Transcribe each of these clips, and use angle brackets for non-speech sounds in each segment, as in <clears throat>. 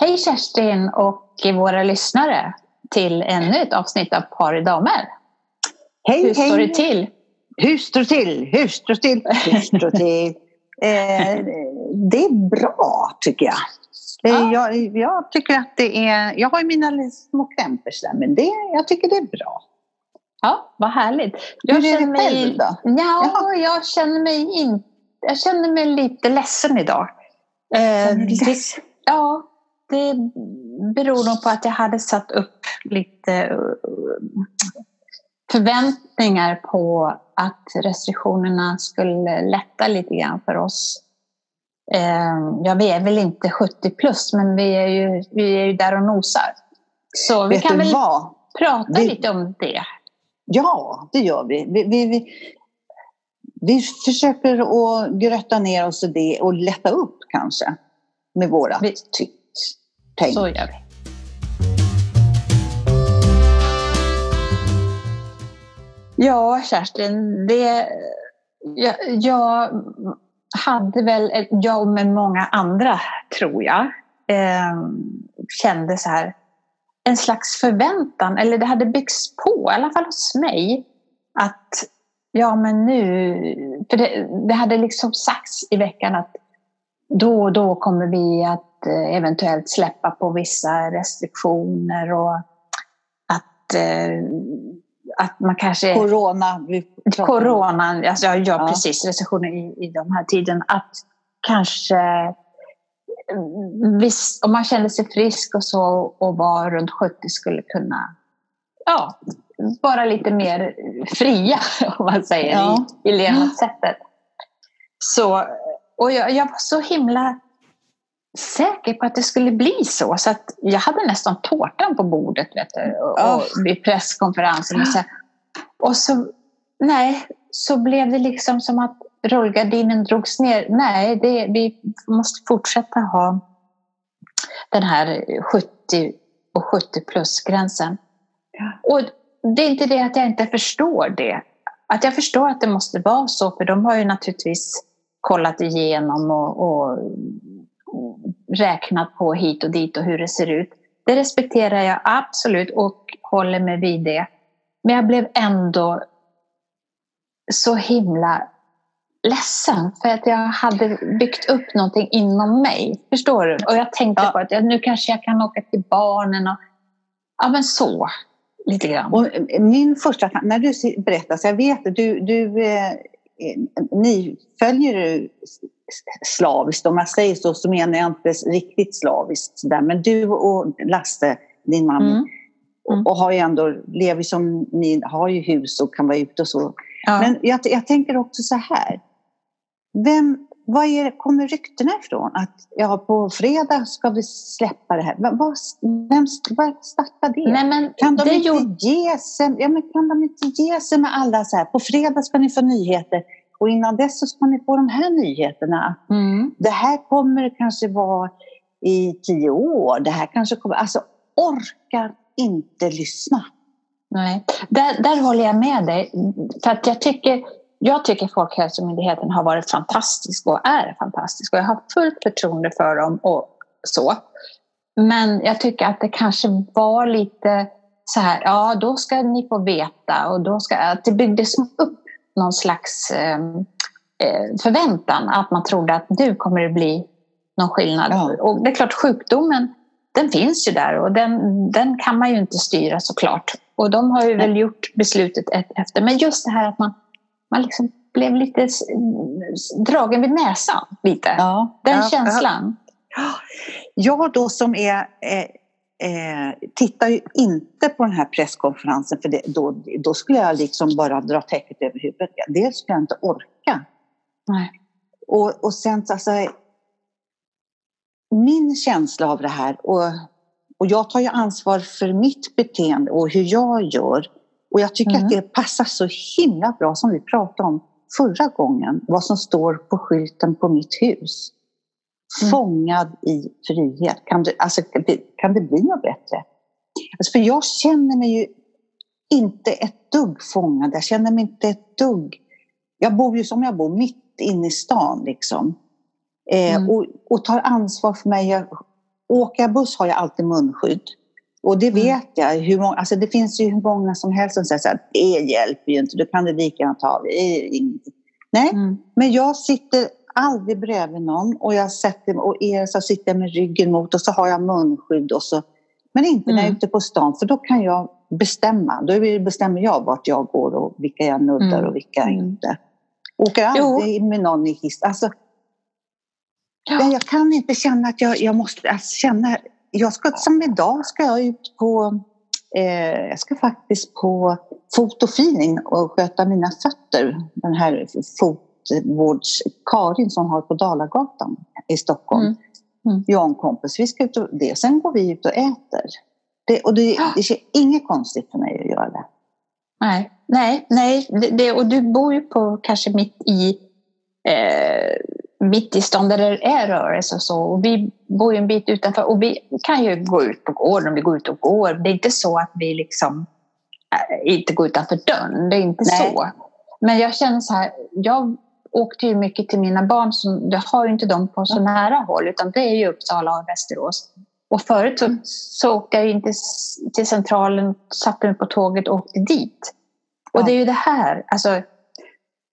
Hej Kerstin och våra lyssnare till ännu ett avsnitt av Par i damer. Hej, Hur står hej. det till? Hur står det till? Hur står det till? Hur står det till? <laughs> Eh, det är bra tycker jag. Eh, Ja. jag. Jag tycker att det är... Jag har ju mina små krämpor sådär, men det, jag tycker det är bra. Ja, vad härligt. Hur är det själv då? Ja, jag känner mig in, jag känner mig lite ledsen idag. Eh, Känner det-? Ja, det beror nog på att jag hade satt upp lite eh, förväntningar på att restriktionerna skulle lätta lite grann för oss. Eh, Ja, vi är väl inte 70 plus, men vi är ju, vi är ju där och nosar. Så vi Vet kan väl vad? prata Vi- lite om det. Ja, det gör vi. Vi, vi, vi, vi försöker att grötta ner oss i det och lätta upp kanske med våra Vi- tyck, tänk. Så gör vi. Ja, Kerstin, det, jag, jag hade väl, jag med många andra tror jag, eh, kände så här en slags förväntan, eller det hade byggts på, i alla fall hos mig, att ja men nu, för det, det hade liksom sagts i veckan att då och då kommer vi att eh, eventuellt släppa på vissa restriktioner och att, eh, att man kanske... Corona. Coronan, alltså, ja, ja, precis, restriktioner i, i de här tiden. Att kanske, mm, visst, om man kände sig frisk och så och var runt 70 skulle kunna ja, vara lite mer fria, <laughs> om man säger, Ja. i, i levnadssättet. Så, och jag, jag var så himla säker på att det skulle bli så. Så att jag hade nästan tårtan på bordet vet du, och, Ja. och vid presskonferensen. Och så, och så, nej, så blev det liksom som att rullgardinen drogs ner. Nej, det, vi måste fortsätta ha den här 70 och 70 plus-gränsen. Och det är inte det att jag inte förstår det. Att jag förstår att det måste vara så, för de har ju naturligtvis kollat igenom och, och räknat på hit och dit och hur det ser ut. Det respekterar jag absolut och håller mig vid det. Men jag blev ändå så himla ledsen för att jag hade byggt upp någonting inom mig. Förstår du? Och jag tänkte Ja. på att nu kanske jag kan åka till barnen och ja men så. Lite grann. Och min första tan- när du berättar, så jag vet att du, du eh, ni följer ju slaviskt, om jag säger så så menar jag inte riktigt slaviskt sådär, men du och Lasse, din man, Mm. Mm. och, och har ju ändå, lever som ni har ju hus och kan vara ute och så. Ja. Men jag, jag tänker också så här, vem, vad är, kommer ryktena ifrån? Att ja, på fredag ska vi släppa det här. Vad, vad, vem vad startar det? Nej, men Kan de, det inte gjorde- ge sig, ja, men kan de inte ge sig med alla så här, på fredag ska ni få nyheter och innan dess så ska ni få de här nyheterna. Mm. Det här kommer kanske vara i tio år, det här kanske kommer, alltså orkar inte lyssna. Nej, där, där håller jag med dig. För att jag tycker, jag tycker Folkhälsomyndigheten har varit fantastisk och är fantastisk. Och jag har fullt förtroende för dem och så. Men jag tycker att det kanske var lite så här, ja då ska ni få veta och då ska, att det byggdes upp någon slags eh, eh, förväntan att man trodde att nu kommer det bli någon skillnad. Ja. Och det är klart sjukdomen den finns ju där och den, den kan man ju inte styra såklart. Och de har ju väl gjort beslutet ett efter. Men just det här att man, man liksom blev lite dragen vid näsan. Lite. Ja, Den ja, känslan. Jag då som är, eh, eh, tittar ju inte på den här presskonferensen för det, då, då skulle jag liksom bara dra täcket över huvudet. Dels skulle jag inte orka. Nej. Och, och sen så alltså, min känsla av det här och, och jag tar ju ansvar för mitt beteende och hur jag gör. Och jag tycker Mm. att det passar så himla bra som vi pratade om förra gången, vad som står på skylten på mitt hus. Mm. Fångad i frihet. Kan det, alltså, kan det bli något bättre? Alltså, för jag känner mig ju inte ett dugg fångad. Jag känner mig inte ett dugg... Jag bor ju som jag bor, mitt inne i stan liksom. Eh, Mm. och, och tar ansvar för mig åka buss har jag alltid munskydd. Och det Mm. vet jag. Hur många, alltså det finns ju hur många som helst som säger här, det hjälper ju inte, du kan det lika gärna ta. Det ingenting. Nej, Mm. men jag sitter aldrig bredvid någon och jag sätter och er så sitter jag med ryggen mot och så har jag munskydd och så. Men inte när jag är Mm. ute på stan för då kan jag bestämma. Då bestämmer jag vart jag går och vilka jag nuddar Mm. och vilka Mm. inte. Åker Jo. aldrig med någon i hiss. Alltså, Ja. jag kan inte känna att jag, jag måste alltså, känna. Jag ska, som idag ska jag ut på, eh, jag ska faktiskt på fotofeeling och sköta mina fötter. Den här fotvårds Karin som har på Dalagatan i Stockholm. Mm. Mm. Jag och en kompis, vi ska ut och det. Sen går vi ut och äter. Det, och det, Ja. det är inget konstigt för mig att göra det. Nej, nej, nej. Det, och du bor ju på kanske mitt i eh, mitt i stan där det är rörelse och så. Och vi bor ju en bit utanför och vi kan ju gå ut på gården om vi går ut och går. Det är inte så att vi liksom äh, inte går utanför dörren. Det är inte Nej. så. Men jag känner så här, jag åkte ju mycket till mina barn, som, jag har ju inte dem på så nära håll utan det är ju Uppsala och Västerås. Och förut så, så åkte jag inte s- till centralen, satte mig på tåget och åkte dit. Och Ja. det är ju det här, alltså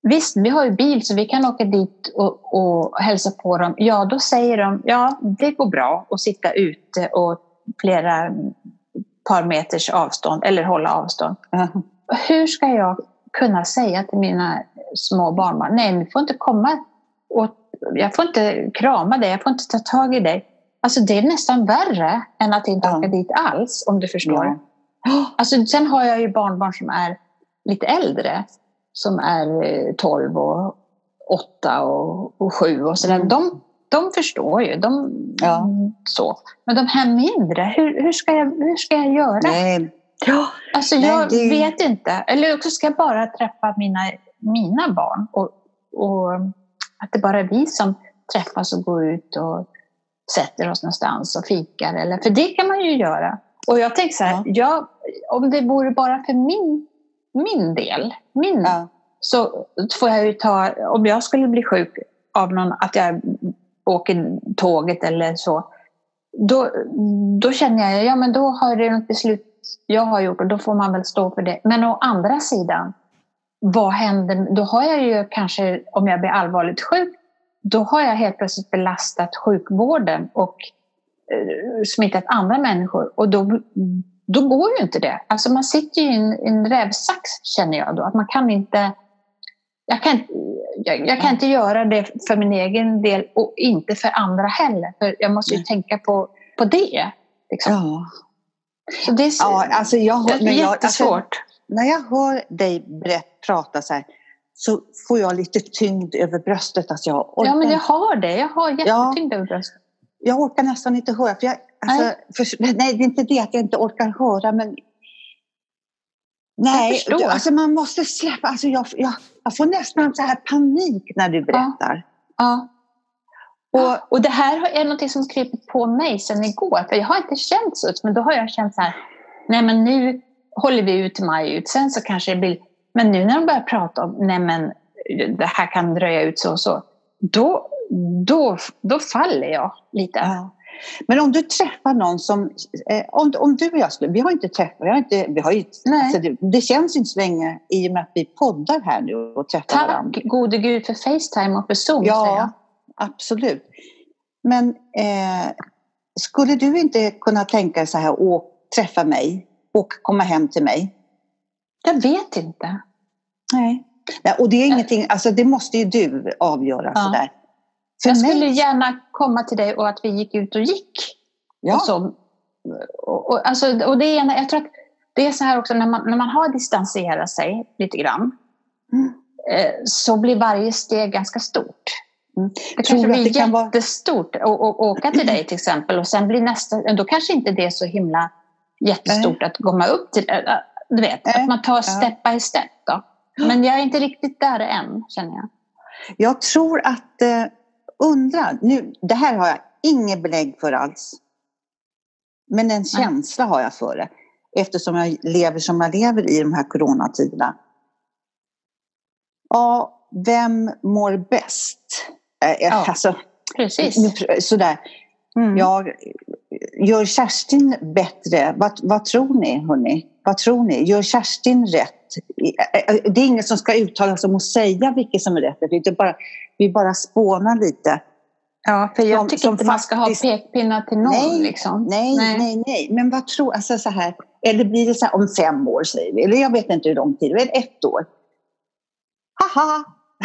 Visst, vi har ju bil så vi kan åka dit och, och hälsa på dem. Ja, då säger de, ja, det går bra att sitta ute och flera par meters avstånd eller hålla avstånd. Ja. Hur ska jag kunna säga till mina små barnbarn, nej, ni får inte komma och jag får inte krama dig, jag får inte ta tag i dig. Alltså det är nästan värre än att inte Ja. åka dit alls, om du förstår. Ja. Alltså, sen har jag ju barnbarn som är lite äldre, som är eh, 12 och 8 och, och 7 och sådär. Mm. De, de förstår ju. De, Ja. så. Men de här mindre, hur, hur, ska, jag, hur ska jag göra? Nej. Ja. Alltså Nej, jag det- vet inte. Eller också ska jag bara träffa mina, mina barn. Och, och att det bara är vi som träffas och går ut och sätter oss någonstans och fikar. Eller, för det kan man ju göra. Och jag tänker så här, Ja. jag, om det vore bara för min, min del, min, Ja. så får jag ju ta, om jag skulle bli sjuk av någon, att jag åker tåget eller så, då, då känner jag, ja men då har det något beslut jag har gjort och då får man väl stå för det. Men å andra sidan, vad händer? Då har jag ju kanske, om jag blir allvarligt sjuk, då har jag helt plötsligt belastat sjukvården och eh, smittat andra människor. Och då, då går ju inte det. Alltså man sitter ju i en, en rävsax känner jag då. Att man kan inte, jag kan, jag, jag kan inte göra det för min egen del och inte för andra heller. För jag måste ju Nej. tänka på, på det. Liksom. Ja. Så det är, ja, alltså jag, det hör- är jag, alltså, jättesvårt. när jag hör dig berätt, prata så här så får jag lite tyngd över bröstet. Alltså jag, orkar, ja, men jag har det. Jag har Ja. jättetyngd över bröstet. Jag orkar nästan inte höra. För jag, alltså, Nej. för, nej, det är inte det att jag inte orkar höra, men Nej, du, alltså man måste släppa. Alltså jag, jag, jag får nästan så här panik när du berättar. Ja. Och, Och, och det här är något som krypit på mig sedan igår. För jag har inte känt så, men då har jag känt så här, nej men nu håller vi ut maj ut, sen så kanske det blir... Men nu när de börjar prata om, nej men det här kan dröja ut så och så, då, då, då faller jag lite. ja. Men om du träffar någon som, eh, om, om du och jag skulle, vi har inte träffat, vi har inte, vi har Nej. alltså det, det känns inte så länge i och med att vi poddar här nu och träffar varandra. Tack gode gud för Facetime och för Zoom, säger jag. Ja, absolut. Men eh, skulle du inte kunna tänka dig så här, åk, träffa mig och komma hem till mig? Jag vet inte. Nej. Nej och det är ingenting, alltså det måste ju du avgöra Ja. sådär. För Jag mig- skulle gärna komma till dig och att vi gick ut och gick. ja. Och, så, och, och, alltså, och det är, ena- jag tror att det är så här också när man, när man har distanserat sig lite grann Mm. eh, så blir varje steg ganska stort. Mm. Det Tror kanske blir det kan vara- jättestort att att åka till dig till exempel och sen blir nästa, då kanske inte det är så himla jättestort att komma upp till, eh, du vet, Nej. att man tar step by step då. Men jag är inte riktigt där än känner jag. Jag tror att, eh, undra, nu, det här har jag inget belägg för alls. Men en känsla har jag för det. Eftersom jag lever som jag lever i de här coronatiderna. Ja, vem mår bäst? Eh, Ja. Alltså, Precis. nu sådär. Mm. Jag, gör Kerstin bättre? Vad, vad tror ni, hörni? Vad tror ni? Gör Kerstin rätt? Det är ingen som ska uttala sig om att säga vilket som är rätt. Det är bara, vi bara spånar lite. Ja, för jag som, tycker inte man ska ha pekpinnar till någon. Nej, liksom. nej, nej, nej, nej. Men vad tror, alltså så här, eller blir det så här om fem år säger vi, eller jag vet inte hur lång tid, eller ett år. Haha,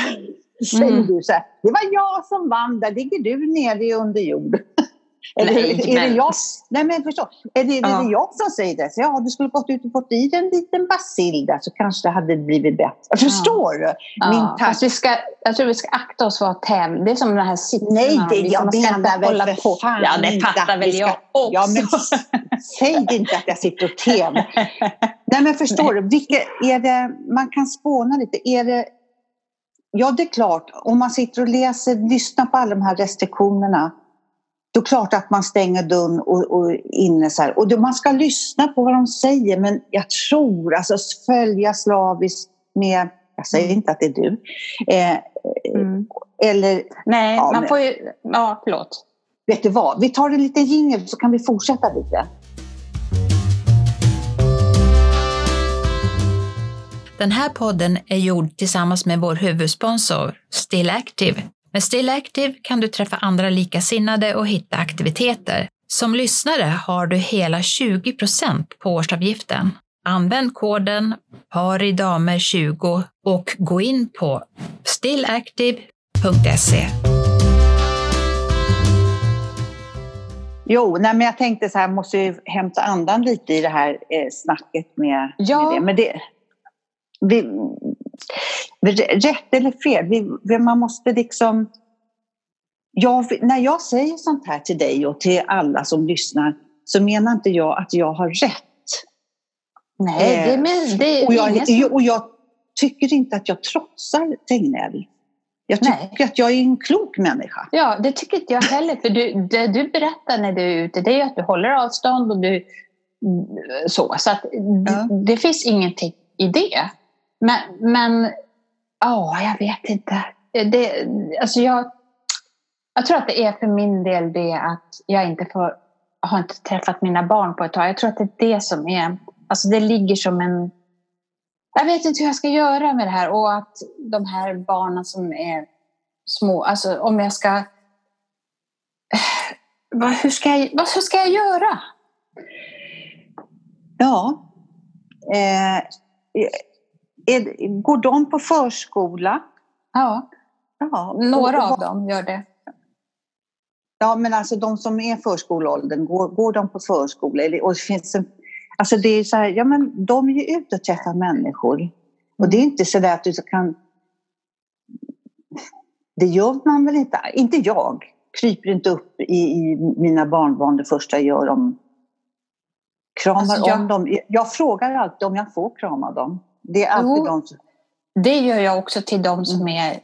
<laughs> säger mm. du så här, det var jag som vann, där ligger du nere under jord. <laughs> Eller nej, är, är det jag? Nej men förstå, är det, ja. är det jag som säger det? Så, ja, du skulle gått ut och fått i en liten basil där så kanske det hade blivit bättre. Förstår ja. du? Ja. Fast vi ska, jag tror vi ska akta oss för att tävla. Det är som den här sitsen. Nej, det, jag menar väl för fan Ja, det fattar väl jag också. Ja, men säg inte att jag sitter och tävlar. Nej men förstår Nej. du, vilka, är det, man kan spåna lite. Är det, ja det är klart, om man sitter och läser, lyssnar på alla de här restriktionerna då är det klart att man stänger dörren och, och inne så här. Och då, man ska lyssna på vad de säger men jag tror, alltså följa slaviskt med, jag säger mm. inte att det är du, eh, mm. eller... Nej, ja, man får ju, ja förlåt. Vet du vad, vi tar en liten jingel så kan vi fortsätta lite. Den här podden är gjord tillsammans med vår huvudsponsor Still Active med Still Active kan du träffa andra likasinnade och hitta aktiviteter. Som lyssnare har du hela 20% på årsavgiften. Använd koden paridamer20 och gå in på stillactive.se. Jo, nej, men jag tänkte så här, måste ju hämta andan lite i det här eh, snacket med, ja. med det. Men det vi, rätt eller fel, vi, man måste liksom... Jag, när jag säger sånt här till dig och till alla som lyssnar så menar inte jag att jag har rätt. Nej, det, men, det är och jag, som... och jag tycker inte att jag trotsar Tegnell. Jag tycker Nej. att jag är en klok människa. Ja, det tycker inte jag heller. För du, det du berättar när du är ute, det är att du håller avstånd och du så. Så att ja. det, det finns ingenting i det. Men, men ja, jag vet inte. Det, alltså jag, jag tror att det är för min del det att jag inte får, har inte träffat mina barn på ett tag. Jag tror att det är det som är, alltså det ligger som en... Jag vet inte hur jag ska göra med det här och att de här barnen som är små, alltså om jag ska... <sighs> Vad, hur, ska jag, vad, hur ska jag göra? Ja. Eh, är, går de på förskola? Ja, ja. några av dem gör det. Ja, men alltså de som är förskoleåldern, går, går de på förskola? Eller, och finns en, alltså det är så här, ja men de är ju ute och träffar människor. Och det är inte så där att du kan... Det gör man väl inte? Inte jag. Kryper inte upp i, i mina barnbarn det första jag gör. Om, kramar alltså jag... om dem. Jag frågar alltid om jag får krama dem. Det är alltid jo, de som... Det gör jag också till de som mm. är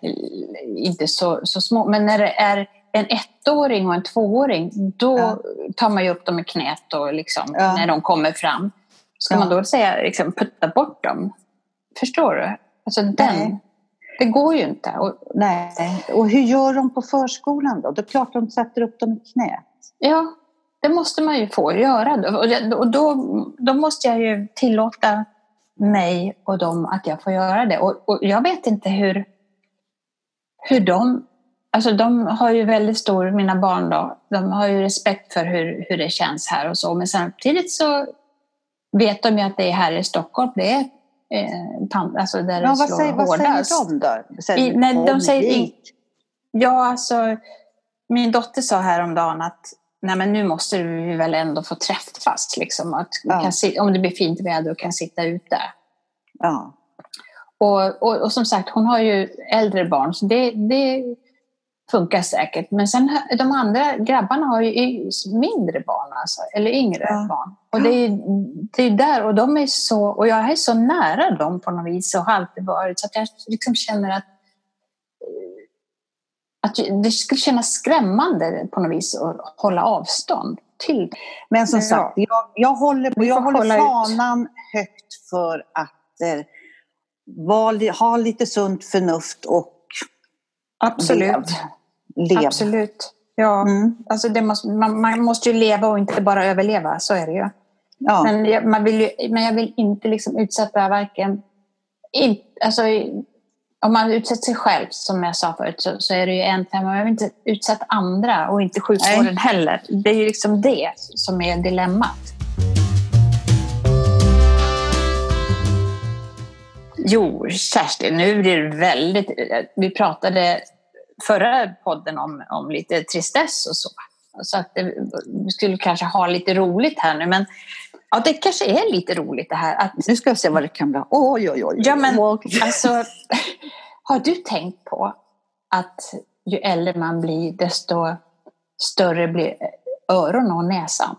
inte så, så små. Men när det är en ettåring och en tvååring, då ja. tar man ju upp dem i knät och liksom, ja. när de kommer fram. Ska ja. man då säga liksom, putta bort dem? Förstår du? Alltså den, det går ju inte. Och, nej. och hur gör de på förskolan då? Det är klart de sätter upp dem i knät. Ja, det måste man ju få göra. Och då, då måste jag ju tillåta mig och dem att jag får göra det. Och, och, jag vet inte hur, hur de... Alltså de har ju väldigt stor, mina barn då, de har ju respekt för hur, hur det känns här och så. Men samtidigt så vet de ju att det är här i Stockholm, det är eh, alltså där ja, det slår säger, hårdast. Vad säger de då? Säger I, nej, de säger, Ja, alltså min dotter sa häromdagen att nej men nu måste vi väl ändå få träffas, liksom, att ja. kan, om det blir fint väder och kan sitta ute. Ja. Och, och, och, som sagt, hon har ju äldre barn, så det, det funkar säkert. Men sen de andra grabbarna har ju mindre barn, alltså, eller yngre ja. barn. Och det är, det är där, och de är så, och jag är så nära dem på något vis och har alltid varit, så att jag liksom känner att att det skulle kännas skrämmande på något vis att hålla avstånd till. Men som sagt, jag, jag håller, jag håller fanan ut. högt för att eh, var, ha lite sunt förnuft och Absolut. Lev. lev. Absolut. Ja, mm. alltså det måste, man, man, måste ju leva och inte bara överleva, så är det ju. Ja. Men, jag, man vill ju, men jag vill inte liksom utsätta varken... In, alltså, om man utsätter sig själv, som jag sa förut, så, så är det ju en femma. Jag vill inte utsätta andra och inte sjukvården Nej. heller. Det är ju liksom det som är dilemmat. Jo, Kerstin, nu blir det väldigt... Vi pratade förra podden om, om lite tristess och så. Så att det, vi skulle kanske ha lite roligt här nu. Men ja, det kanske är lite roligt det här. Att, nu ska vi se vad det kan bli. Oj, oj, oj. Ja, men alltså, har du tänkt på att ju äldre man blir desto större blir öronen och näsan?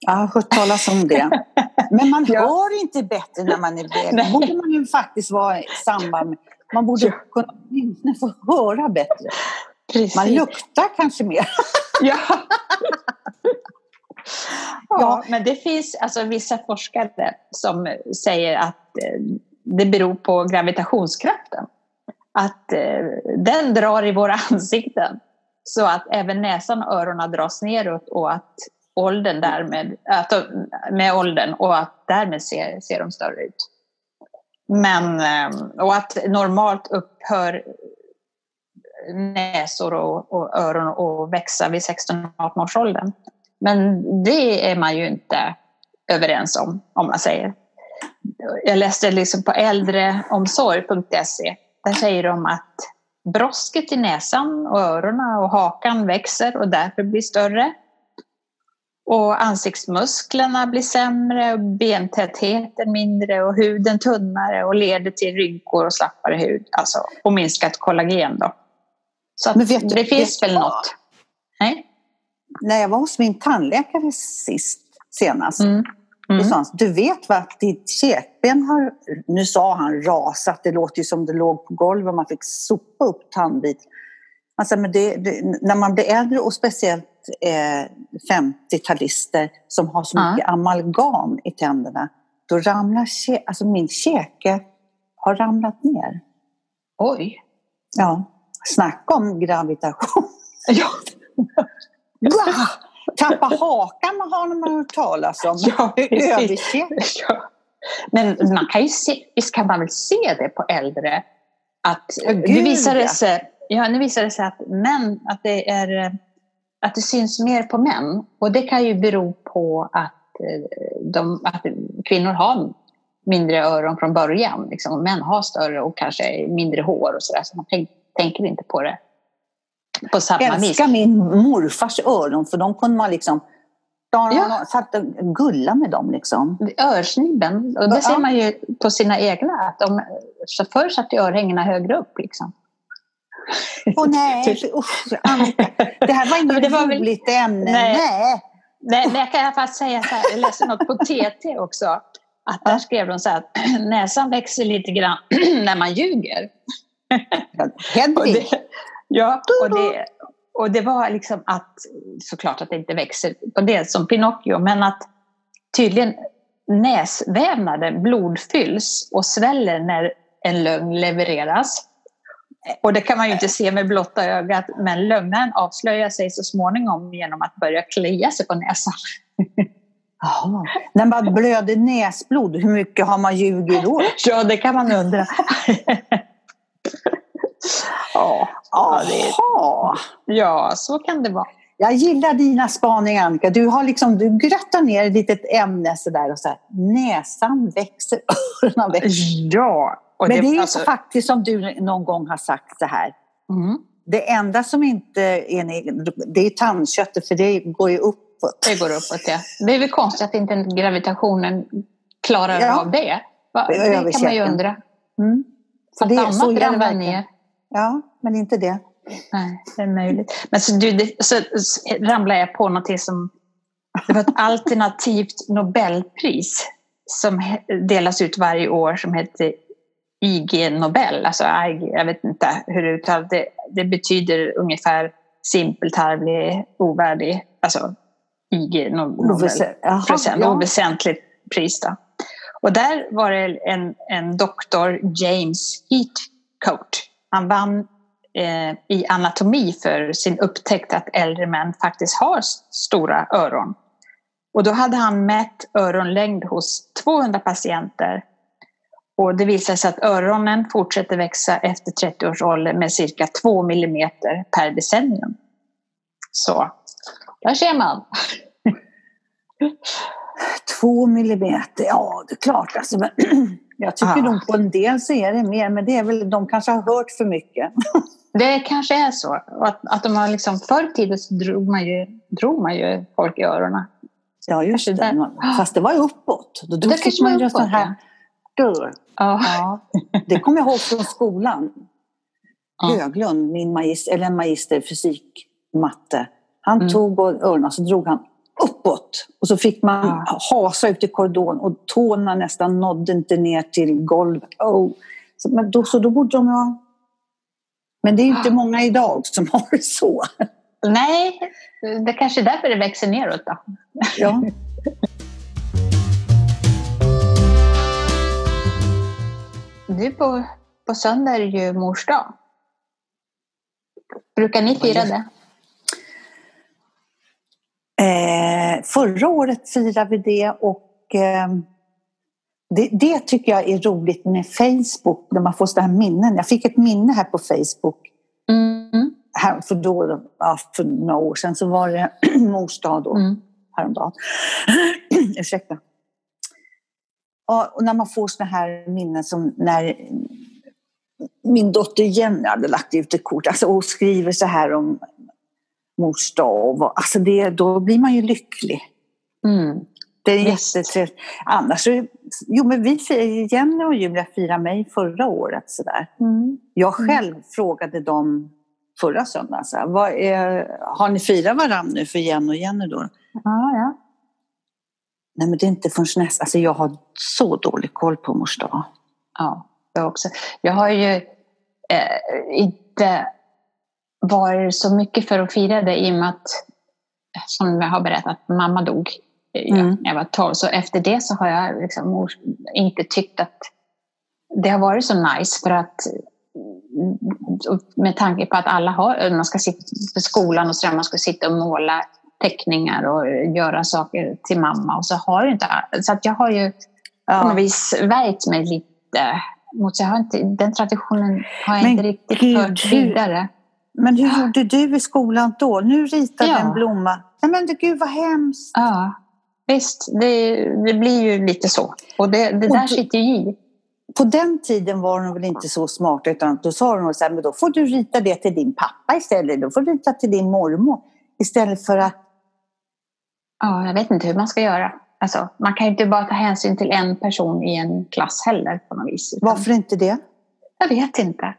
Jag har hört talas om det. Men man <laughs> ja. inte bättre när man är väl. Det borde man ju faktiskt vara i samband med. Man borde kunna få höra bättre. Precis. Man luktar kanske mer. ja. <laughs> ja, men det finns alltså vissa forskare som säger att eh, det beror på gravitationskraften. Att eh, den drar i våra <laughs> ansikten så att även näsan och öronen dras neråt och att åldern därmed, att, med åldern och att därmed ser, ser de större ut. Men, eh, och att normalt upphör näsor och, och öron att växa vid 16-18 års åldern. Men det är man ju inte överens om, om man säger. Jag läste liksom på äldreomsorg.se. Där säger de att brosket i näsan och öronen och hakan växer och därför blir större. Och ansiktsmusklerna blir sämre, och bentätheten mindre och huden tunnare och leder till rynkor och slappare hud. Alltså, och minskat kollagen. Då. Så Men vet det du, finns väl något? Nej? När jag var hos min tandläkare sist, senast, mm. Mm. Då sa han, du vet vad ditt käkben har, nu sa han rasat, det låter ju som det låg på golvet och man fick sopa upp tandbit. Alltså, men det, det, när man blir äldre och speciellt eh, 50-talister som har så mycket mm. amalgam i tänderna, då ramlar alltså min käke har ramlat ner. Oj! Ja, snacka om gravitation. ja. <laughs> <laughs> Tappa hakan har man hört talas om. Ja, ja. Men man kan ju se, visst kan man väl se det på äldre? Att, ja, nu, visar det sig, ja, nu visar det sig att män, att det, är, att det syns mer på män. Och det kan ju bero på att, eh, de, att kvinnor har mindre öron från början. Liksom. Män har större och kanske mindre hår och sådär. Så man tänk, tänker inte på det på samma vis. Älskar min morfars öron för de kunde man liksom ja. satt och gulla med dem. Liksom. Örsnibben, och det ser man ju på sina egna. Att de, så förr satt örhängena högre upp. Liksom. Åh oh, nej, <laughs> typ. usch, det här var <laughs> inget var roligt väl... ämne. Nej. nej. nej. men jag kan i alla fall säga så här, jag läste något på TT också. Att där skrev de så här att <clears throat> näsan växer lite grann <clears throat> när man ljuger. Hedvig! Ja, och det, och det var liksom att, såklart att det inte växer på det som Pinocchio, men att tydligen näsvävnaden blodfylls och sväller när en lögn levereras. Och det kan man ju inte se med blotta ögat, men lögnaren avslöjar sig så småningom genom att börja klia sig på näsan. Jaha. När man blöder näsblod, hur mycket har man ljugit då? Ja, det kan man undra. Ja, ja, det, ja, så kan det vara. Jag gillar dina spaningar Annika. Du, har liksom, du gröttar ner ett litet ämne sådär och så här, näsan växer, <laughs> öronen växer. Ja. Men det, det är alltså... faktiskt som du någon gång har sagt så här. Mm. Det enda som inte är det är tandköttet för det går ju uppåt. Det går uppåt ja. Det är väl konstigt att inte gravitationen klarar ja. av det. Det kan man ju undra. Mm. Att det, annat ramlar ner. Ja, men inte det. Nej, det är möjligt. Men så, du, det, så, ramlade jag på något som... Det var ett <laughs> alternativt Nobelpris som delas ut varje år som heter IG Nobel. Alltså IG, jag vet inte hur det uttalas. Det, det betyder ungefär simpel, tarvlig, ovärdig. Alltså IG Nobel. Procent, Oväsentligt pris. Då. Och där var det en, en doktor, James Heathcote han vann eh, i anatomi för sin upptäckt att äldre män faktiskt har stora öron. Och då hade han mätt öronlängd hos 200 patienter. Och det visade sig att öronen fortsätter växa efter 30 års ålder med cirka 2 millimeter per decennium. Så, där ser man. Två millimeter, ja det är klart. Alltså, men, <clears throat> jag tycker Ja. nog på en del så är det mer, men det är väl, de kanske har hört för mycket. <laughs> Det kanske är så. Att, att de har liksom, förr i tiden så drog man, ju, drog man ju folk i öronen. Ja, just Kanske det. där. Fast det var uppåt. Då, då Det man ju sån här. Ja. Ja, det kommer jag ihåg från skolan. Ja. Höglund, min magister, eller en magister i fysik, matte. Han Mm. tog och öronen så drog han uppåt. Och så fick man Ja. hasa ut i korridoren och tårna nästan nådde inte ner till golvet. Oh. Så, men då, så då borde de ha... Men det är inte Ja. många idag som <laughs> har det så. Nej, det är kanske är därför det växer neråt då. Ja. Nu på, på söndag är det ju mors dag. Brukar ni fira det? Eh, förra året firade vi det och eh, det, det tycker jag är roligt med Facebook, när man får sådana här minnen. Jag fick ett minne här på Facebook Mm. här för, då, ja, för några år sedan, så var det <clears throat> mors dag då, Mm. häromdagen. <clears throat> Ursäkta. Ja, och när man får sådana här minnen som när min dotter Jenny hade lagt ut ett kort alltså, och skriver så här om mors dag. Alltså det, då blir man ju lycklig. Mm. Det är jättetrevligt. Annars jo men vi Jenny och Julia firade mig förra året sådär. Mm. Jag själv frågade dem förra söndagen, så har ni firat varandra nu för Jenny och Jenny då? Ja, ja. Nej men det är inte förrän nästa, alltså jag har så dålig koll på mors dag. ja jag också. Jag har ju eh, inte varit så mycket för att fira det i och med att, som jag har berättat, mamma dog eh, Mm. när jag var 12. Så efter det så har jag liksom inte tyckt att det har varit så nice för att mm, med tanke på att alla har, man ska sitta på skolan och så man ska sitta och måla teckningar och göra saker till mamma och så har inte så att jag har ju på något vis värjt mig lite mot så jag har inte, den traditionen har jag Men inte riktigt gud, fört vidare. Men hur gjorde du i skolan då? Nu ritade Ja. en blomma. Nej men gud vad hemskt. Ja, visst, det, det blir ju lite så. Och det, det Och där du- sitter ju i. På den tiden var de väl inte så smarta utan då sa de så här, men då får du rita det till din pappa istället. Då får du rita till din mormor. Istället för att, Ja, jag vet inte hur man ska göra. Alltså, man kan ju inte bara ta hänsyn till en person i en klass heller på något vis. utan- varför inte det? Jag vet inte.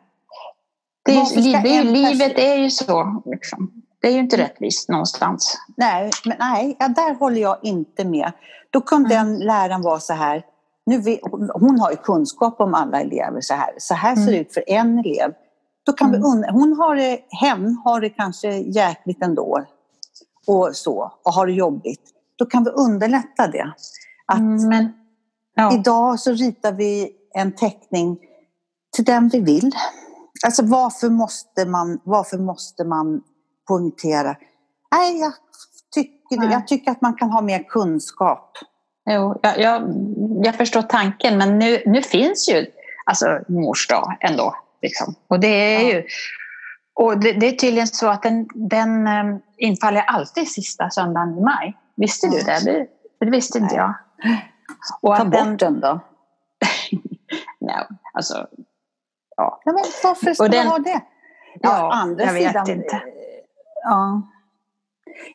Det är, ju- det är, ju- en livet är ju så. Liksom. Det är ju inte rättvist någonstans. Nej, men nej, ja, där håller jag inte med. Då kunde Mm. den läraren vara så här, nu vet, hon har ju kunskap om alla elever så här, så här ser det Mm. ut för en elev. Då kan vi Mm. undra, hon har det, hen har det kanske jäkligt ändå och så, och har det jobbigt. Då kan vi underlätta det. Att Mm, Men, ja. Idag så ritar vi en teckning till den vi vill. Alltså varför måste man, varför måste man poängtera? Nej, jag tycker, Nej. jag tycker att man kan ha mer kunskap. Jo, jag, jag, jag förstår tanken, men nu, nu finns ju alltså mors dag ändå. Liksom. Och det är Ja. ju... Och det, det är tydligen så att den, den eh, infaller alltid sista söndagen i maj. Visste du det? Det, det visste inte Nej. jag. Och Ta bort den, den då. <laughs> nej, alltså, Ja, men varför ska den- man ha det? Ja, andra jag vet sidan, inte. Ja.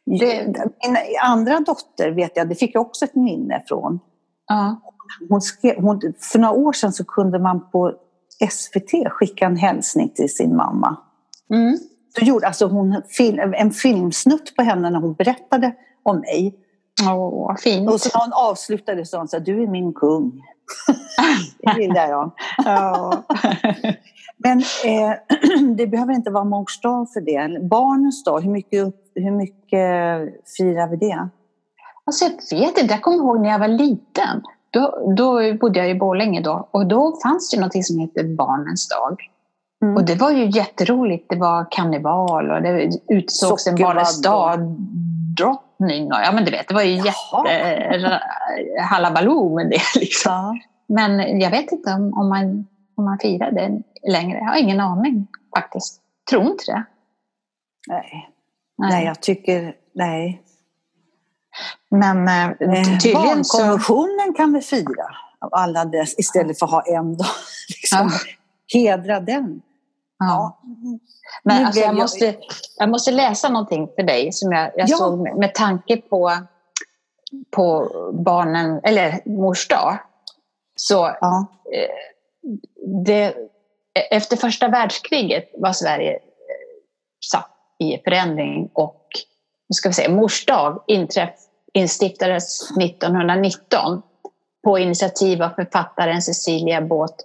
Det, min andra dotter vet jag, det fick jag också ett minne från. ja. Hon skrev, hon, för några år sedan så kunde man på SVT skicka en hälsning till sin mamma. Mm. Så gjorde alltså hon en filmsnutt på henne när hon berättade om mig. Åh, fint. Och så när hon avslutade så sa hon här, du är min kung. Det gillar jag. <laughs> ja. Men eh, <clears throat> det behöver inte vara mors dag för det. Barnens dag, hur mycket, hur mycket firar vi det? Alltså jag vet inte, jag kommer ihåg när jag var liten. Då, då bodde jag i Borlänge då och då fanns det något som heter Barnens dag. Mm. Och det var ju jätteroligt. Det var karneval och det utsågs en Barnens drottning. Ja, men du vet, det var ju jätte halabaloo med det. <laughs> Liksom. Ja. Men jag vet inte om, om, man, om man firar det längre. Jag har ingen aning faktiskt. Tror inte det. Nej. Nej, nej jag tycker, nej. Men eh, tydligen Barnkonventionen kan vi fira alla dess istället för att ha en dag. <laughs> Liksom. Ja. Hedra den. Ja. Men alltså, jag, måste, jag måste läsa någonting för dig som jag, jag ja. såg med, med tanke på, på barnen, eller mors dag. Så ja. Eh, det, efter första världskriget var Sverige eh, satt i förändring och ska vi se, mors dag inträff, instiftades 1919 på initiativ av författaren Cecilia Båth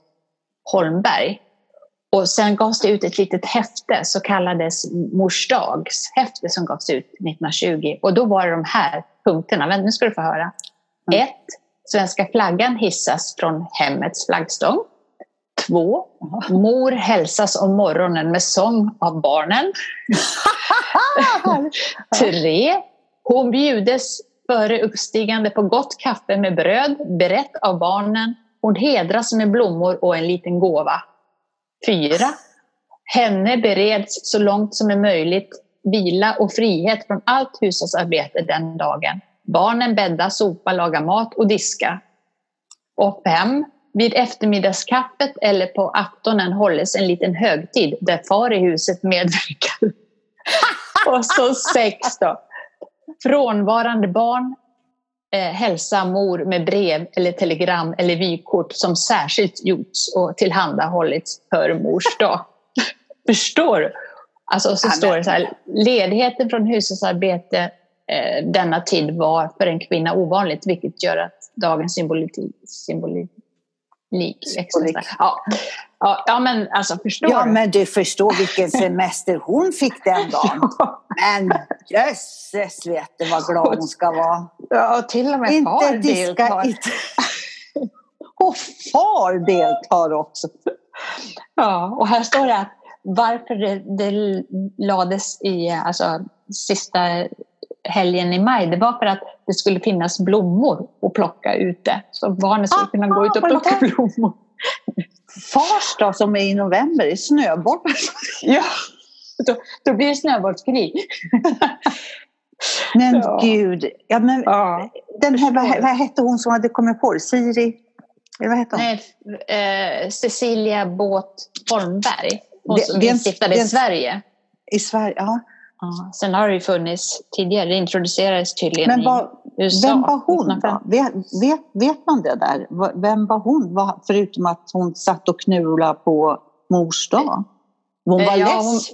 Holmberg. Och sen gavs det ut ett litet häfte, så kallades Mors häfte som gavs ut 1920. Och då var det de här punkterna. Men nu ska du få höra. 1. Mm. Svenska flaggan hissas från hemmets flaggstång. 2. Mor hälsas om morgonen med sång av barnen. <laughs> 3. Hon bjudes före uppstigande på gott kaffe med bröd, berett av barnen. Hon hedras med blommor och en liten gåva. 4. henne bereds så långt som är möjligt vila och frihet från allt hushållsarbete den dagen. Barnen bädda, sopa, laga mat och diska. Och 5. vid eftermiddagskaffet eller på aftonen hålles en liten högtid där far i huset medverkar. <laughs> och så sex då. Frånvarande barn hälsa mor med brev eller telegram eller vykort som särskilt gjorts och tillhandahållits för mors <laughs> dag. Förstår du? Alltså så står det så här, ledigheten från hushållsarbete eh, denna tid var för en kvinna ovanligt, vilket gör att dagens symbolik, symbolik extra ja. Ja, ja, men alltså förstår Ja, du? men du förstår vilken semester hon fick den <laughs> dagen. Men jösses vet du vad glad hon ska vara. Ja, och till och med inte far diska, deltar. Inte. <laughs> och far deltar också. Ja, och här står det att varför det, det lades i alltså, sista helgen i maj, det var för att det skulle finnas blommor att plocka ute. Så barnen skulle kunna gå ut och plocka blommor. Fars dag som är i november är snöboll. <laughs> ja, då, då blir det snöbollskrig. men ja. gud, ja, men, ja. Den här, vad, vad hette hon som hade kommit på det? Siri? Vad hette hon? Nej, eh, Cecilia Båth Holmberg. Hon som instiftade i Sverige. I Sverige, ja. Ja. Sen har det ju funnits tidigare, det introducerades tydligen men var, i USA. Vem var hon? Vet, vet, vet, man det där? Vem var hon? Förutom att hon satt och knulade på mors dag? Hon var ja, less.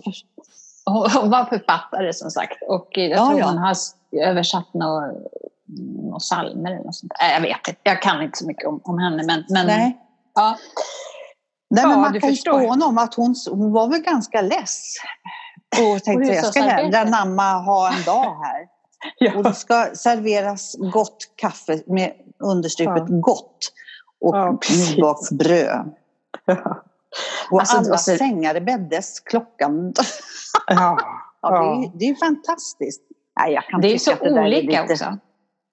Hon, hon, var författare som sagt och jag ja, tror ja. hon har översatt några, några psalmer eller något sånt. Äh, jag vet inte, jag kan inte så mycket om, om henne men, men Nej. Ja. Nej, men man kan ju spåna om att hon, hon var väl ganska less. Och tänkte jag ska hellre namma ha en dag här. <laughs> ja. Och det ska serveras gott kaffe med understryket ja. gott. Och ja, nybakt bröd. Ja. Och alltså, alla så... sängar bäddes klockan. <laughs> ja. ja, det, är, det är fantastiskt. Nej, jag kan det är så olika är lite... också.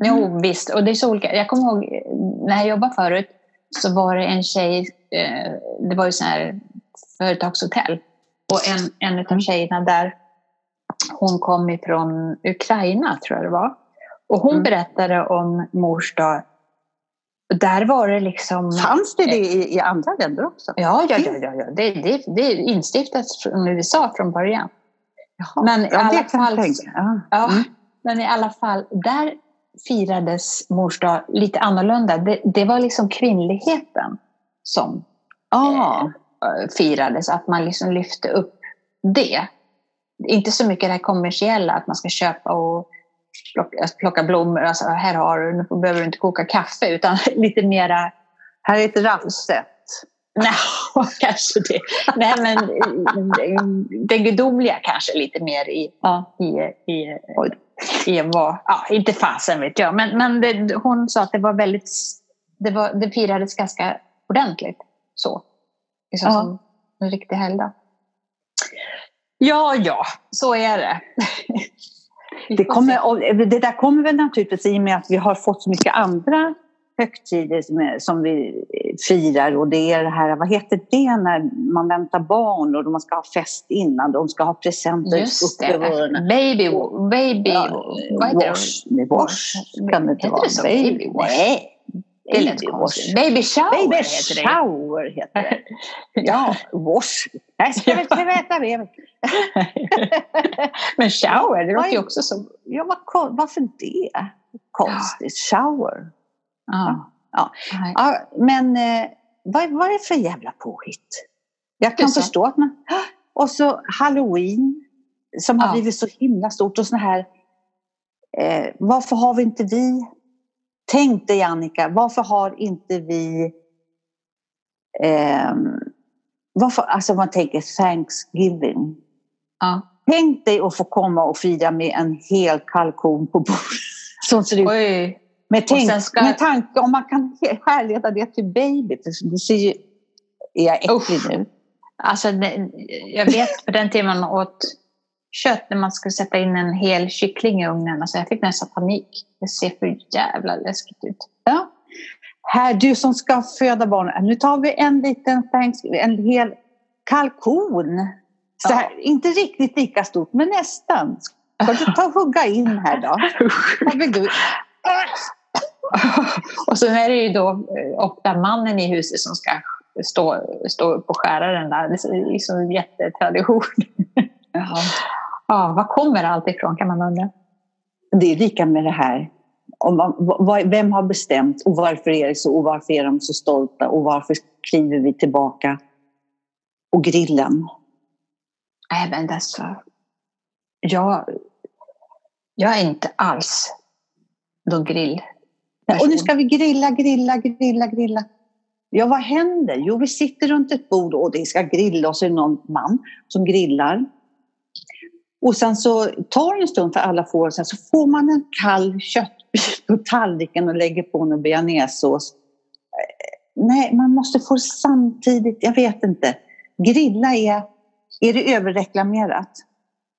Jo, mm. visst. Och det är så olika. Jag kommer ihåg när jag jobbade förut så var det en tjej, eh, det var ju sån här företagshotell. Och en, en av tjejerna där, hon kom ifrån Ukraina tror jag det var. Och hon mm. berättade om mors dag. Där var det liksom... Fanns det det i, i andra länder också? Ja, ja, ja, ja, ja. Det, det, det är instiftat från USA från början. Jaha, men, i alla fall, ja. ja mm. men i alla fall, där firades mors dag lite annorlunda. Det, det var liksom kvinnligheten som ah. eh, firades, att man liksom lyfte upp det. Inte så mycket det kommersiella, att man ska köpa och plocka, plocka blommor. Alltså, här har du, nu behöver du inte koka kaffe, utan <laughs> lite mera... Här är ett raffset. Nej, <laughs> kanske det. Nej, men det gudomliga kanske lite mer i, ja. i, i, i vad, ja, inte fasen vet jag. Men, men det, hon sa att det var väldigt, det, var, det firades ganska ordentligt så. Liksom ja. som, en riktig helgdag. Ja, ja, så är det. <laughs> Det, kommer, det där kommer väl naturligtvis i och med att vi har fått så mycket andra högtider som, som vi firar och det är det här, vad heter det när man väntar barn och man ska ha fest innan, de ska ha presenter Just det, baby, baby, ja, vad heter wash, det? Wash, kan det inte vara. Baby wash? Nej. Det lät konstigt. Baby shower Baby heter det. shower heter det. <laughs> Ja, wash. Jag ska väl veta det. Men shower, det låter ju också så. Ja, vad, varför det? Konstigt. Shower. Ja. Ja. ja. men eh, vad, vad är det för jävla påhitt? Jag kan förstå att man... <gasps> Och så halloween som har blivit så himla stort och såna här... Eh, varför har vi inte vi... Tänk dig Annika, varför har inte vi... Eh, varför, alltså man tänker Thanksgiving. Ja. Tänk dig att få komma och fira med en hel kalkon på bordet. <laughs> Som ser ut Oj. Med, tänk, ska... med tanke om man kan härleda det till baby. Det ser ju... Är jag äcklig nu? Alltså, jag vet på den tiden man åt kött när man skulle sätta in en hel kyckling i ugnen. Alltså jag fick nästan panik. Det ser för jävla läskigt ut. Ja. Här, du som ska föda barn. Nu tar vi en liten en hel kalkon. Så här, ja. Inte riktigt lika stort, men nästan. Ska du ta och hugga in här då? Vad vill du? <laughs> och sen är det ju då eh, ofta mannen i huset som ska stå, stå upp och skära den där. Det är liksom jättetradition. Jaha. Ja, var kommer allt ifrån kan man undra. Det är lika med det här. Vem har bestämt och varför är det så och varför är de så stolta och varför kliver vi tillbaka? Och grillen. Nej men alltså, jag, jag är inte alls någon grill och nu ska vi grilla, grilla, grilla, grilla. Ja, vad händer? Jo, vi sitter runt ett bord och det ska grilla och så är det någon man som grillar. Och sen så tar det en stund för alla får, sen så får man en kall köttbit på tallriken och lägger på en bearnaisesås. Eh, nej, man måste få samtidigt, jag vet inte. Grilla är, är det överreklamerat?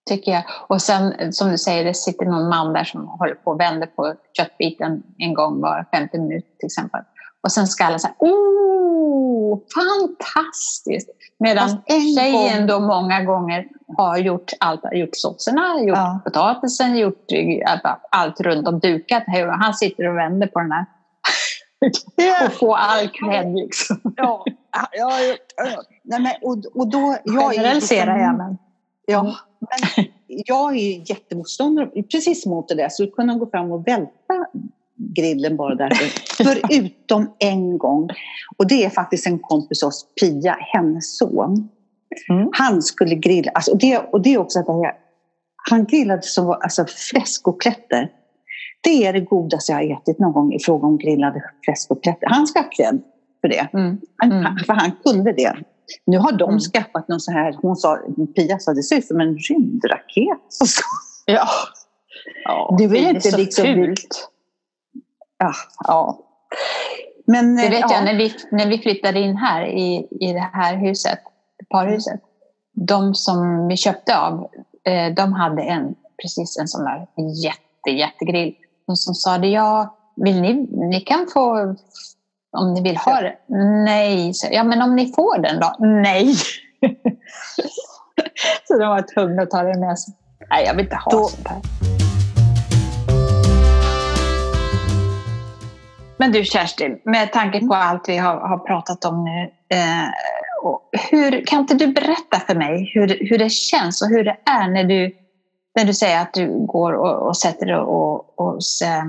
tycker jag. Och sen som du säger, det sitter någon man där som håller på och vänder på köttbiten en gång var 50 minuter till exempel. Och sen ska alla säga oh, fantastiskt! Medan tjejen då många gånger har gjort allt, gjort såserna, gjort ja. potatisen, gjort allt runt om dukat. Han sitter och vänder på den här. och får all cred liksom. Ja, ja, ja. Nej, men, och, och då, jag Generaliserar jag men. Ja, men jag är jättemotståndare precis mot det där. Så att kunna gå fram och välta grillen bara därför. Förutom en gång. Och det är faktiskt en kompis oss, Pia, hennes son. Mm. Han skulle grilla, alltså, och, det, och det är också att det han grillade som alltså, fläskoklätter. Det är det godaste jag har ätit någon gång i fråga om grillade fläskoklätter. Han ska ha cred för det. Mm. Mm. för han kunde det. Nu har de mm. skaffat någon så här, hon sa, Pia sa det ser ut som en rymdraket. <laughs> Ja. ja. Du vill inte så liksom... Fult. Ja, ja. Men, det vet ja. jag, när vi, när vi flyttade in här i, i det här huset, parhuset. De som vi köpte av, eh, de hade en, precis en sån där jätte, jättegrill. De som sa det, ja, vill ni, ni kan få om ni vill ha det? Nej. Ja, men om ni får den då? Nej. <laughs> så de var tvungna att ta det med sig. Nej, jag vill inte ha då... sånt här. Men du Kerstin, med tanke på allt vi har, har pratat om nu. Eh, hur, kan inte du berätta för mig hur, hur det känns och hur det är när du, när du säger att du går och, och sätter dig hos eh,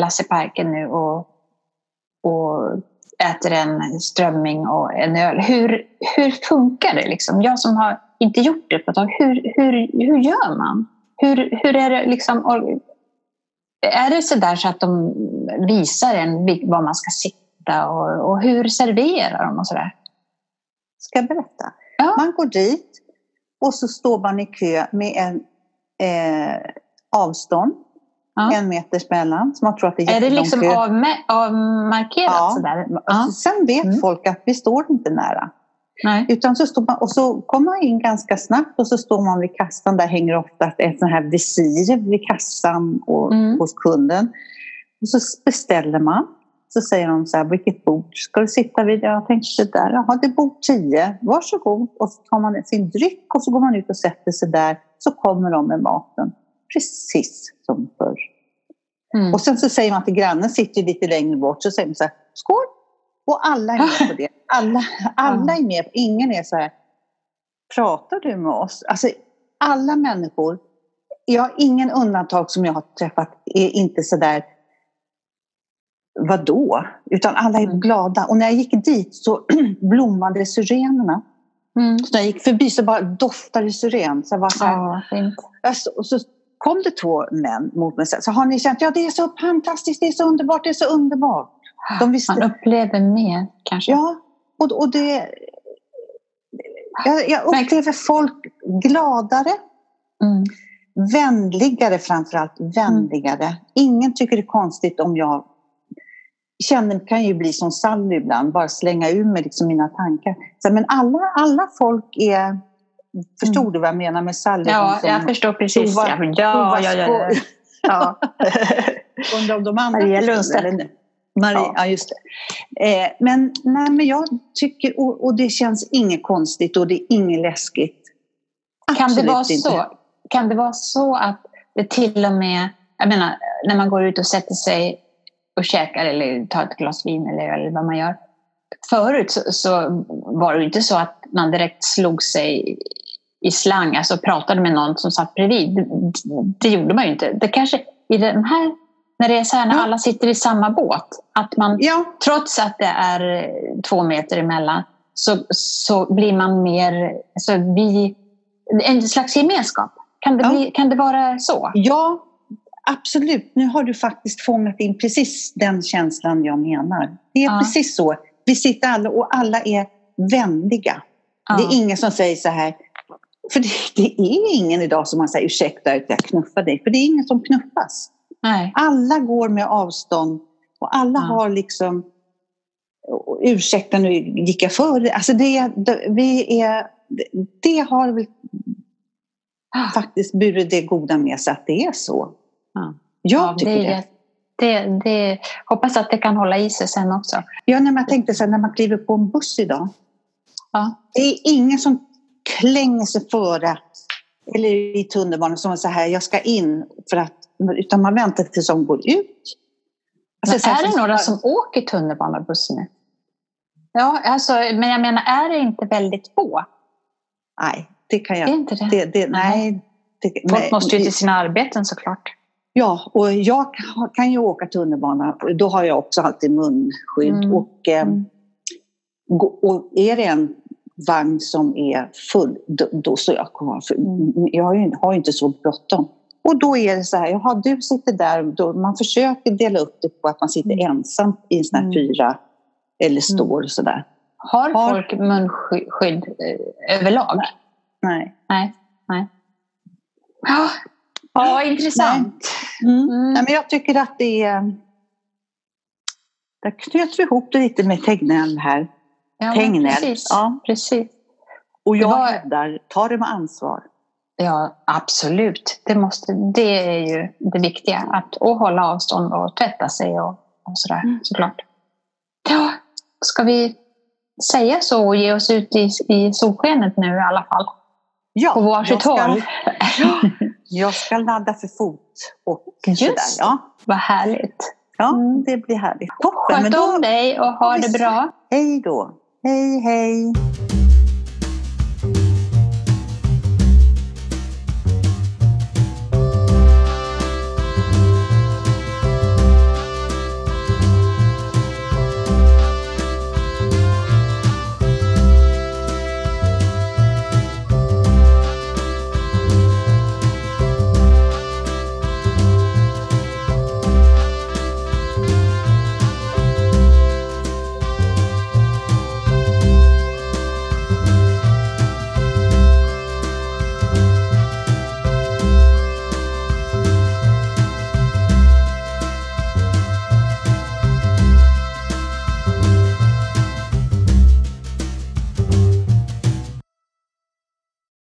Lasse Parken nu och och äter en strömming och en öl. Hur, hur funkar det? Liksom? Jag som har inte gjort det på ett tag, hur, hur, hur gör man? Hur, hur är det liksom? Är det så där så att de visar en var man ska sitta och, och hur serverar de och sådär? Ska jag berätta? Ja. Man går dit och så står man i kö med en eh, avstånd Ja. En meters mellan. Så man tror att det är, är det liksom avmarkerat ja. sådär? Ja. Sen vet mm. folk att vi står inte nära. Nej. Utan så står man, och så kommer man in ganska snabbt och så står man vid kassan. Där hänger ofta ett sånt här visir vid kassan och Mm. hos kunden. Och så beställer man. Så säger de så här, vilket bord ska du sitta vid? Jag tänkte där, jaha det är bord 10, varsågod. Och så tar man sin dryck och så går man ut och sätter sig där. Så kommer de med maten. Precis som förr. Mm. Och sen så säger man till grannen, sitter lite längre bort, så säger man så här, skål! Och alla är med på det. Alla, alla är med. Ingen är så här, pratar du med oss? Alltså alla människor, jag har ingen undantag som jag har träffat, är inte så där, vadå? Utan alla är Mm. glada. Och när jag gick dit så <clears throat> blommade syrenerna. Mm. Så när jag gick förbi så bara doftade syren. Så jag var så här, så, och så kom det två män mot mig och sa, så har ni känt, ja det är så fantastiskt, det är så underbart, det är så underbart. De visste, Man upplever mer kanske. ja, och, och det... Jag, jag upplever folk gladare, Mm. vänligare framförallt, vänligare. Ingen tycker det är konstigt om jag känner, kan ju bli som Sally ibland, bara slänga ur mig liksom mina tankar. Så, men alla, alla folk är... Förstod Mm. du vad jag menar med Sally? Ja, jag förstår precis. prova- Ja, ja, ja, ja, ja. <laughs> om de andra Maria Lundstedt. eller nej? Maria, Ja. ja. just det. Eh, men, nej, men jag tycker, och, och det känns inget konstigt och det är inget läskigt. Kan det Absolut vara inte. så? Kan det vara så att det till och med, jag menar, när man går ut och sätter sig och käkar eller tar ett glas vin eller, eller vad man gör. Förut så, så var det inte så att man direkt slog sig i slang, alltså pratade med någon som satt bredvid. Det, det gjorde man ju inte. Det kanske i den här, när det är så här när Ja. alla sitter i samma båt, att man Ja, trots att det är två meter emellan så, så blir man mer, alltså vi, en slags gemenskap. Kan det, Ja. bli, kan det vara så? ja, absolut. Nu har du faktiskt fångat in precis den känslan jag menar. Det är Ja. precis så. Vi sitter alla och alla är vänliga. Det är ingen som säger så här, för det, det är ingen idag som man säger ursäkta att jag knuffar dig, för det är ingen som knuffas. Nej. Alla går med avstånd och alla Ja. har liksom ursäkta nu gick jag före. Alltså det, det, vi är, det, det har väl faktiskt burit det goda med sig att det är så. Ja. Jag Ja, tycker det, det. är- det, det. Hoppas att det kan hålla i sig sen också. Ja, när man tänkte så här, när man kliver på en buss idag. Ja. Det är ingen som klänger sig före eller i tunnelbanan som är så här, jag ska in för att, utan man väntar tills de går ut. Alltså, är det som- några som åker tunnelbanebuss nu? Ja, alltså, men jag menar, är det inte väldigt få? Nej, det kan Är jag inte det? Det, det, nej. Det, Folk nej, måste ju till sina arbeten såklart. Ja, och jag kan- ju åka tunnelbana. Då har jag också alltid munskydd. Mm. Och, eh, Mm. och är det en vagn som är full, då, då står jag kvar. För Mm. Jag har ju, har ju inte så bråttom. Och då är det så här, jaha, du sitter där. Då, man försöker dela upp det på att man sitter Mm. ensam i en sån här Mm. fyra eller står och sådär. Har Har- folk munskydd eh, överlag? Nej. Nej. Nej. Ja, ja intressant. Mm. Mm. Nej, men jag tycker att det är... Där knöt vi ihop det lite med Tegnell här. Ja, Tegnell. Precis. Ja. precis. Och jag var- hävdar, ta det med ansvar. Ja, absolut. Det, måste, det är ju det viktiga. Att och hålla avstånd och tvätta sig och, och sådär, Mm. såklart. Ja, ska vi säga så och ge oss ut i, i solskenet nu i alla fall? Ja, På varsitt ska- håll? <laughs> Jag ska ladda för fot och Just sådär. Ja, Vad härligt. ja Mm. det blir härligt. Toppen, Sköt om dig och ha det bra. hej då. Hej, hej.